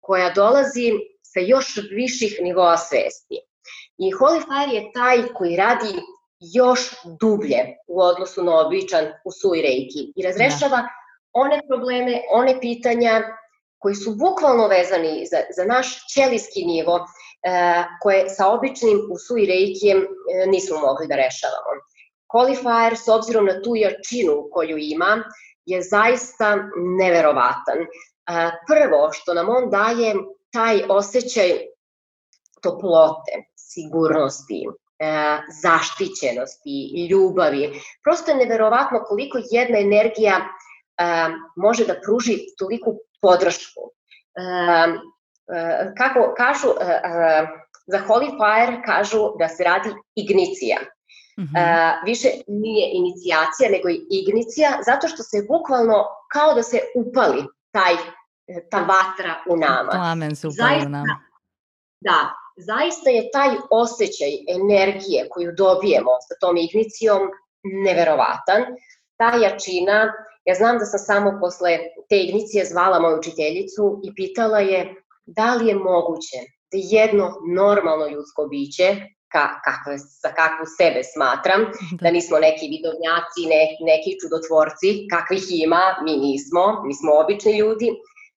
koja dolazi sa još viših nivoa svesti. I Holy Fire je taj koji radi još dublje u odnosu na običan Usui Reiki i razrešava da. one probleme, one pitanja koji su bukvalno vezani za, za naš ćelijski nivo, e, koje sa običnim Usui Reikijem e, nismo mogli da rešavamo. Holy Fire, s obzirom na tu jačinu koju ima, je zaista neverovatan. E, prvo što nam on daje taj osjećaj toplote, sigurnosti, e, zaštićenosti, ljubavi. Prosto je neverovatno koliko jedna energija e, može da pruži toliku podršku. E, kako kažu, za Holy Fire kažu da se radi ignicija. -hmm. više nije inicijacija, nego je ignicija, zato što se bukvalno kao da se upali taj, ta vatra u nama. Plamen se upali u nama. Da, zaista je taj osjećaj energije koju dobijemo sa tom ignicijom neverovatan. Ta jačina, ja znam da sam samo posle te ignicije zvala moju učiteljicu i pitala je da li je moguće da jedno normalno ljudsko biće, ka, kakve, sa kakvu sebe smatram, da, da nismo neki vidovnjaci, ne, neki čudotvorci, kakvih ima, mi nismo, mi smo obični ljudi,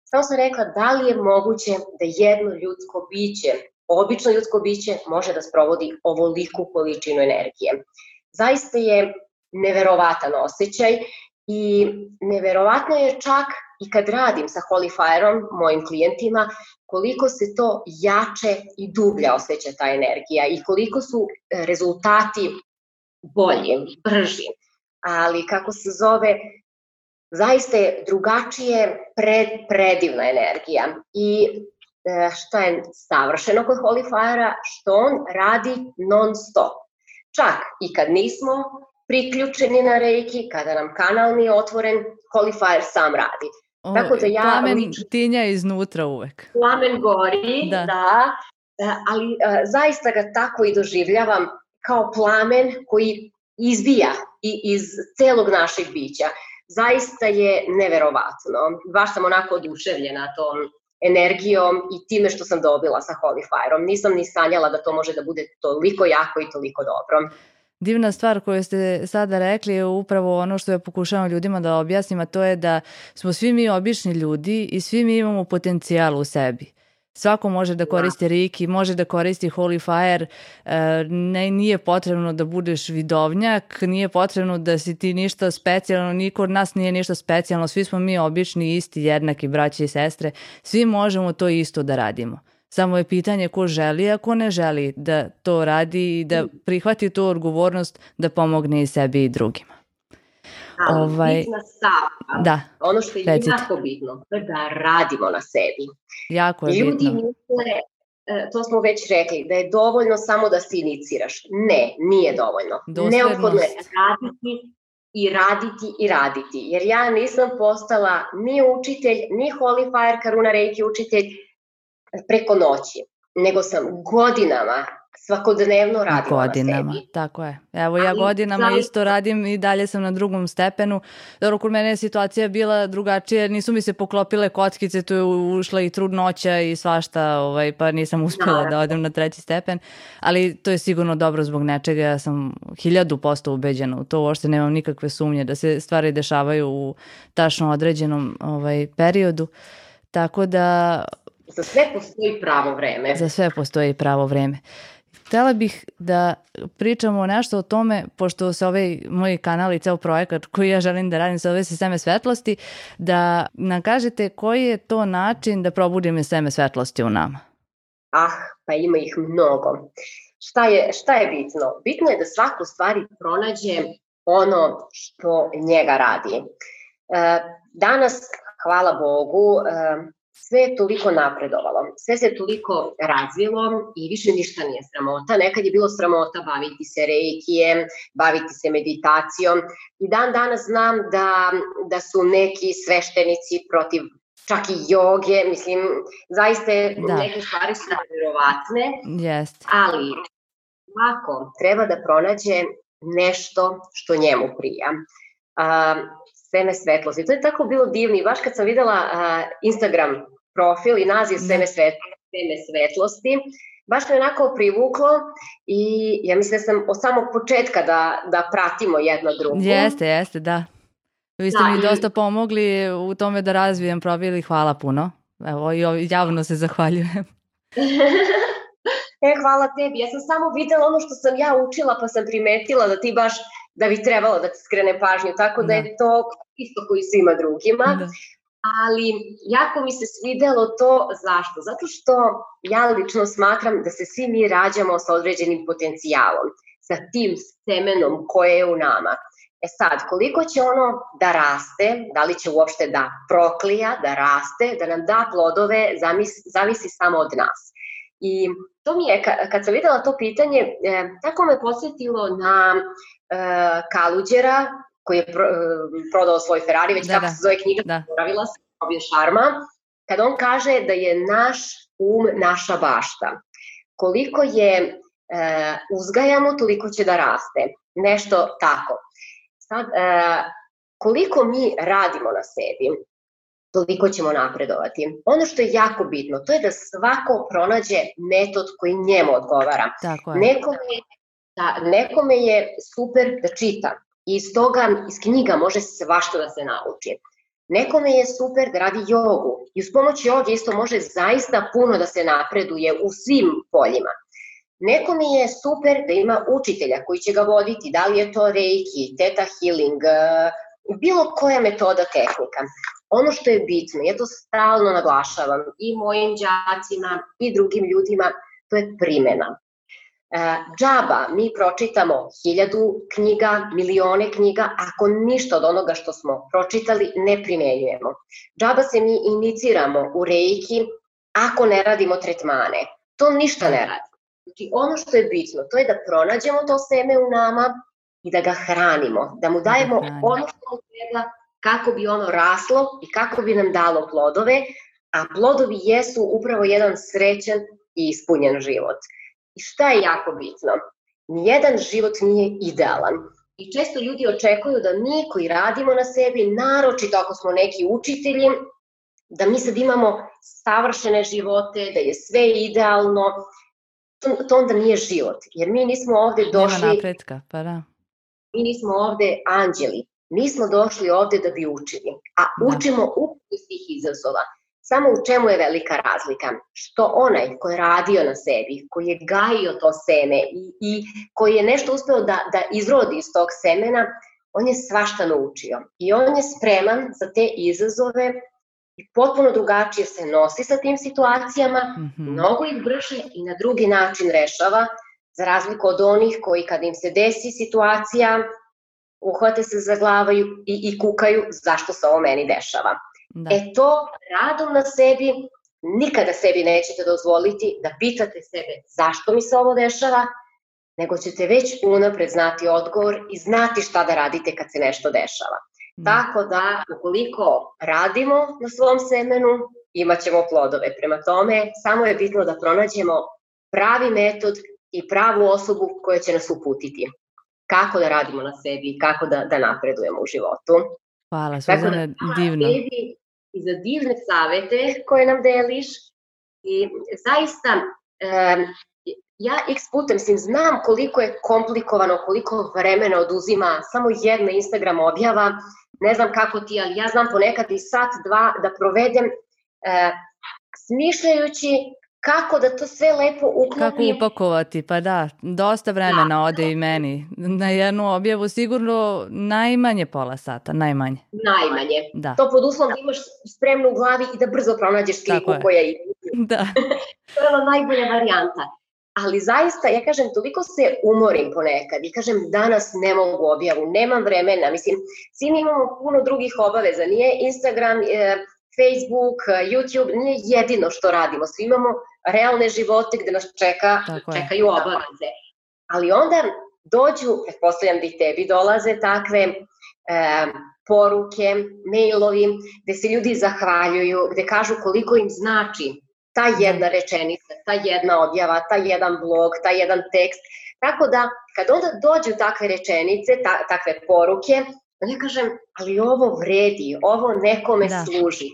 samo sam rekla da li je moguće da jedno ljudsko biće obično ljudsko biće može da sprovodi ovoliku količinu energije. Zaista je neverovatan osjećaj i neverovatno je čak i kad radim sa Holy Fire-om, mojim klijentima, koliko se to jače i dublja osjeća ta energija i koliko su rezultati bolji, brži. Ali kako se zove, zaista je drugačije pred, predivna energija i E, šta je savršeno kod Holy Fire-a, što on radi non stop. Čak i kad nismo priključeni na reiki, kada nam kanal nije otvoren, Holy Fire sam radi. O, Tako da ja plamen lično, tinja iznutra uvek. Plamen gori, da, da e, ali a, e, zaista ga tako i doživljavam kao plamen koji izbija i iz celog našeg bića. Zaista je neverovatno. Baš sam onako oduševljena tom energijom i time što sam dobila sa Holy Fire-om. Nisam ni sanjala da to može da bude toliko jako i toliko dobro. Divna stvar koju ste sada rekli je upravo ono što ja pokušavam ljudima da objasnim, a to je da smo svi mi obični ljudi i svi mi imamo potencijal u sebi. Svako može da koristi da. Riki, može da koristi Holy Fire, e, ne, nije potrebno da budeš vidovnjak, nije potrebno da si ti ništa specijalno, niko od nas nije ništa specijalno, svi smo mi obični, isti, jednaki braći i sestre, svi možemo to isto da radimo. Samo je pitanje ko želi, a ko ne želi da to radi i da prihvati tu odgovornost da pomogne i sebi i drugima. Ali ovaj, bitna stavka, da, ono što je recite. jako bitno, je da radimo na sebi. Jako je Ljudi bitno. misle, e, to smo već rekli, da je dovoljno samo da se iniciraš. Ne, nije dovoljno. Doslednost. Neophodno je raditi i raditi i raditi. Jer ja nisam postala ni učitelj, ni Holy Fire Karuna Reiki učitelj preko noći, nego sam godinama svakodnevno radimo godinama, na sebi. Tako je. Evo ja Ali, godinama zaista... isto radim i dalje sam na drugom stepenu. Dobro, kod mene je situacija bila drugačija, nisu mi se poklopile kockice, tu je ušla i trudnoća i svašta, ovaj, pa nisam uspela da, da odem na treći stepen, ali to je sigurno dobro zbog nečega, ja sam hiljadu posto ubeđena u to, uopšte nemam nikakve sumnje da se stvari dešavaju u tačno određenom ovaj, periodu. Tako da Za sve postoji pravo vreme. Za sve postoji pravo vreme. Htela bih da pričamo nešto o tome, pošto se ovaj moj kanal i ceo projekat koji ja želim da radim sa ove sisteme svetlosti, da nam kažete koji je to način da probudimo sisteme svetlosti u nama? Ah, pa ima ih mnogo. Šta je, šta je bitno? Bitno je da svako stvari pronađe ono što njega radi. E, danas, hvala Bogu, e, sve je toliko napredovalo, sve se toliko razvilo i više ništa nije sramota. Nekad je bilo sramota baviti se reikijem, baviti se meditacijom i dan danas znam da, da su neki sveštenici protiv čak i joge, mislim, zaista da. neke stvari su nevjerovatne, yes. ali svako treba da pronađe nešto što njemu prija. Uh, seme svetlosti. To je tako bilo divno i baš kad sam videla uh, Instagram profil i naziv Seme, svetlosti, Seme svetlosti, baš me onako privuklo i ja mislim da sam od samog početka da, da pratimo jedno drugo. Jeste, jeste, da. Vi ste da, mi dosta pomogli u tome da razvijem profil i hvala puno. Evo, i javno se zahvaljujem. e, hvala tebi. Ja sam samo videla ono što sam ja učila, pa sam primetila da ti baš, da bi trebalo da ti skrene pažnju, tako da, da je to isto koji svima drugima. Da. ali jako mi se svidelo to zašto? Zato što ja lično smatram da se svi mi rađamo sa određenim potencijalom, sa tim semenom koje je u nama. E sad, koliko će ono da raste, da li će uopšte da proklija, da raste, da nam da plodove, zavisi samo od nas. I to mi je, kad sam videla to pitanje, e, tako me posjetilo na e, Kaluđera, koji je e, prodao svoj Ferrari, već da, kako da. se zove knjiga, da. poravila se, Robin Sharma, kad on kaže da je naš um naša bašta. Koliko je uzgajamo, toliko će da raste. Nešto tako. Sad, koliko mi radimo na sebi, toliko ćemo napredovati. Ono što je jako bitno, to je da svako pronađe metod koji njemu odgovara. Tako je. Nekome, da, nekome je super da čita i iz toga, iz knjiga može svašta da se nauči. Nekome je super da radi jogu i uz pomoć joge isto može zaista puno da se napreduje u svim poljima. Nekome je super da ima učitelja koji će ga voditi, da li je to reiki, teta healing, bilo koja metoda tehnika. Ono što je bitno, ja to stalno naglašavam i mojim đacima i drugim ljudima, to je primjena. E, džaba, mi pročitamo hiljadu knjiga, milione knjiga, ako ništa od onoga što smo pročitali ne primenjujemo. Džaba se mi iniciramo u reiki ako ne radimo tretmane. To ništa ne radi. Znači, ono što je bitno, to je da pronađemo to seme u nama i da ga hranimo, da mu dajemo ono što mu treba kako bi ono raslo i kako bi nam dalo plodove, a plodovi jesu upravo jedan srećan i ispunjen život. I šta je jako bitno? Nijedan život nije idealan. I često ljudi očekuju da mi koji radimo na sebi, naročito ako smo neki učitelji, da mi sad imamo savršene živote, da je sve idealno, to, to onda nije život. Jer mi nismo ovde došli... Nema napretka, pa da. Mi nismo ovde anđeli. Mi smo došli ovde da bi učili. A da. učimo upravo iz tih izazova. Samo u čemu je velika razlika? Što onaj ko je radio na sebi, koji je gajio to seme i, i koji je nešto uspeo da, da izrodi iz tog semena, on je svašta naučio. I on je spreman za te izazove i potpuno drugačije se nosi sa tim situacijama, mm -hmm. mnogo ih brže i na drugi način rešava, za razliku od onih koji kad im se desi situacija, uhvate se za glavaju i, i kukaju zašto se ovo meni dešava. Da. E to radom na sebi nikada sebi nećete dozvoliti da pitate sebe zašto mi se ovo dešava, nego ćete već unapred znati odgovor i znati šta da radite kad se nešto dešava. Da. Tako da, ukoliko radimo na svom semenu, imat ćemo plodove. Prema tome, samo je bitno da pronađemo pravi metod i pravu osobu koja će nas uputiti. Kako da radimo na sebi, kako da, da napredujemo u životu. Hvala, Suzana, da, divno. Tebi i za divne savete koje nam deliš i zaista um, ja x putem mislim, znam koliko je komplikovano, koliko vremena oduzima samo jedna Instagram objava, ne znam kako ti, ali ja znam ponekad i sat, dva da provedem uh, smišljajući kako da to sve lepo uklopim. Kako upakovati, pa da, dosta vremena da, ode i meni. Na jednu objavu sigurno najmanje pola sata, najmanje. Najmanje. Da. To pod uslovom da imaš spremno u glavi i da brzo pronađeš sliku koja ide. Da. to je najbolja varijanta. Ali zaista, ja kažem, toliko se umorim ponekad i kažem, danas ne mogu objavu, nemam vremena. Mislim, svi imamo puno drugih obaveza. Nije Instagram, e, Facebook, YouTube nije jedino što radimo. Svi imamo realne živote gde nas čeka, Tako čekaju je. obaveze. Ali onda dođu, pretpostavljam da i tebi dolaze takve e, poruke, mailovi, gde se ljudi zahvaljuju, gde kažu koliko im znači ta jedna rečenica, ta jedna objava, ta jedan blog, ta jedan tekst. Tako da, kad onda dođu takve rečenice, ta, takve poruke, ja kažem, ali ovo vredi, ovo nekome da. služi.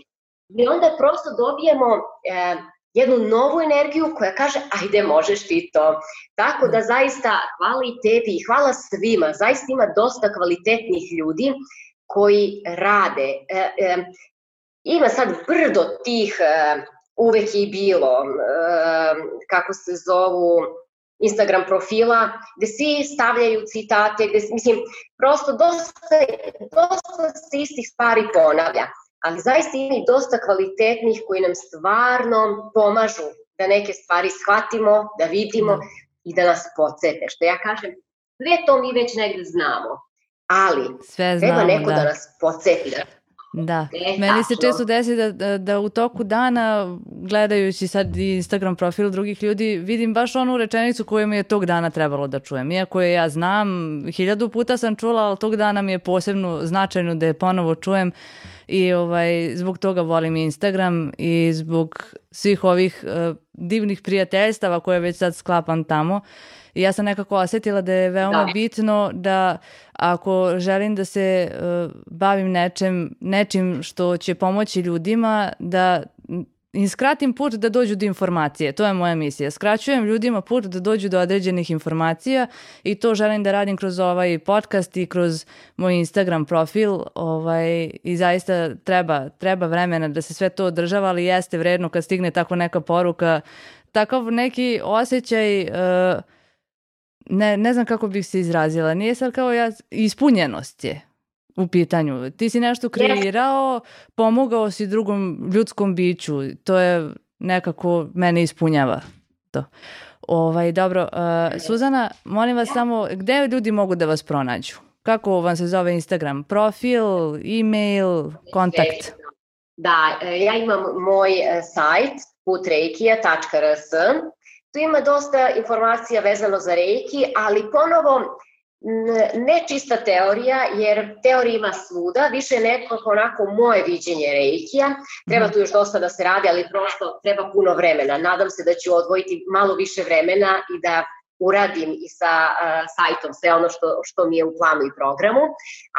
I onda prosto dobijemo e, jednu novu energiju koja kaže ajde možeš ti to. Tako da zaista hvala i tebi i hvala svima. Zaista ima dosta kvalitetnih ljudi koji rade. E, e, ima sad brdo tih e, uvek i bilo, e, kako se zovu, Instagram profila, gde svi stavljaju citate, gde, mislim, prosto dosta, dosta se istih stvari ponavlja. Ali zaista ima i dosta kvalitetnih koji nam stvarno pomažu da neke stvari shvatimo, da vidimo da. i da nas podsete. Što ja kažem, sve to mi već negde znamo, ali sve znamo, treba neko da. da nas podsjeti, da Da, e, meni se često desi da, da, da u toku dana, gledajući sad Instagram profil drugih ljudi, vidim baš onu rečenicu koju mi je tog dana trebalo da čujem. Iako je ja znam, hiljadu puta sam čula, ali tog dana mi je posebno značajno da je ponovo čujem. I ovaj, zbog toga volim Instagram i zbog svih ovih uh, divnih prijateljstava koje već sad sklapam tamo. I ja sam nekako osetila da je veoma da. bitno da ako želim da se uh, bavim nečem, nečim što će pomoći ljudima, da im skratim put da dođu do informacije. To je moja misija. Skraćujem ljudima put da dođu do određenih informacija i to želim da radim kroz ovaj podcast i kroz moj Instagram profil ovaj, i zaista treba, treba vremena da se sve to održava, ali jeste vredno kad stigne tako neka poruka, takav neki osjećaj uh, ne, ne znam kako bih se izrazila, nije sad kao ja, ispunjenost je u pitanju. Ti si nešto kreirao, pomogao si drugom ljudskom biću, to je nekako mene ispunjava to. Ovaj, dobro, uh, Suzana, molim vas samo, gde ljudi mogu da vas pronađu? Kako vam se zove Instagram? Profil, e-mail, kontakt? Da, e, ja imam moj e, sajt putreikija.rs Tu ima dosta informacija vezano za reiki, ali ponovo ne čista teorija, jer teorija ima svuda, više nekako onako moje viđenje reikija. Treba mhm. tu još dosta da se radi, ali prosto treba puno vremena. Nadam se da ću odvojiti malo više vremena i da uradim i sa uh, sajtom sve ono što, što mi je u planu i programu,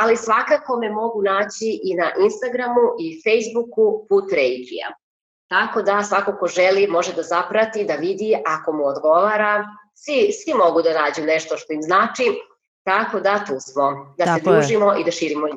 ali svakako me mogu naći i na Instagramu i Facebooku Put Reikija. Tako da svako ko želi može da zaprati, da vidi ako mu odgovara. Svi, svi mogu da nađu nešto što im znači, tako da tu smo, da tako se družimo je. i da širimo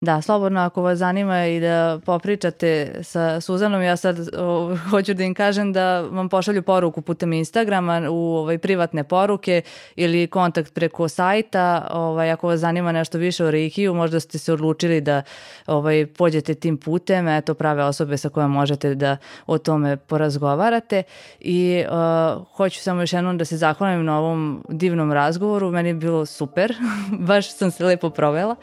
Da, slobodno ako vas zanima i da popričate sa Suzanom, ja sad o, hoću da im kažem da vam pošalju poruku putem Instagrama u ovaj, privatne poruke ili kontakt preko sajta. Ovaj, ako vas zanima nešto više o Reikiju, možda ste se odlučili da ovaj, pođete tim putem, eto prave osobe sa kojima možete da o tome porazgovarate. I uh, hoću samo još jednom da se zahvalim na ovom divnom razgovoru, meni je bilo super, baš sam se lepo provela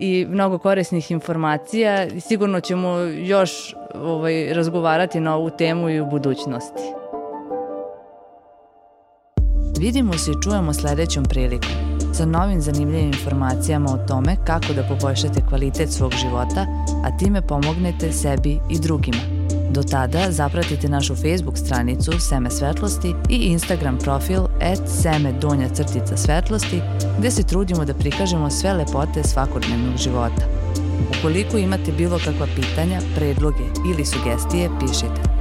i mnogo korisnih informacija i sigurno ćemo još ovaj, razgovarati na ovu temu i u budućnosti. Vidimo se i čujemo sledećom prilikom sa novim zanimljivim informacijama o tome kako da poboljšate kvalitet svog života, a time pomognete sebi i drugima. Do tada zapratite našu Facebook stranicu Seme Svetlosti i Instagram profil at seme donja crtica svetlosti gde se trudimo da prikažemo sve lepote svakodnevnog života. Ukoliko imate bilo kakva pitanja, predloge ili sugestije, pišite.